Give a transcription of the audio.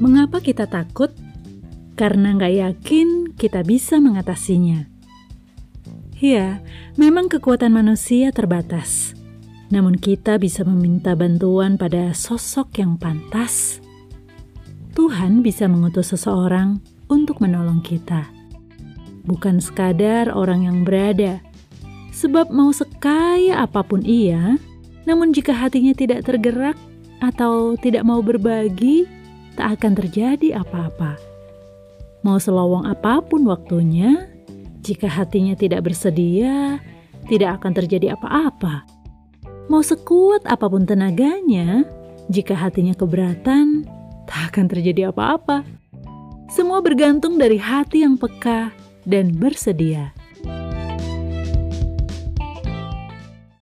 Mengapa kita takut? Karena nggak yakin kita bisa mengatasinya. Ya, memang kekuatan manusia terbatas. Namun kita bisa meminta bantuan pada sosok yang pantas. Tuhan bisa mengutus seseorang untuk menolong kita. Bukan sekadar orang yang berada, sebab mau sekaya apa pun ia, namun jika hatinya tidak tergerak atau tidak mau berbagi, tak akan terjadi apa-apa. Mau selowong apa pun waktunya, jika hatinya tidak bersedia, tidak akan terjadi apa-apa. Mau sekuat apa pun tenaganya, jika hatinya keberatan, tak akan terjadi apa-apa. Semua bergantung dari hati yang peka dan bersedia.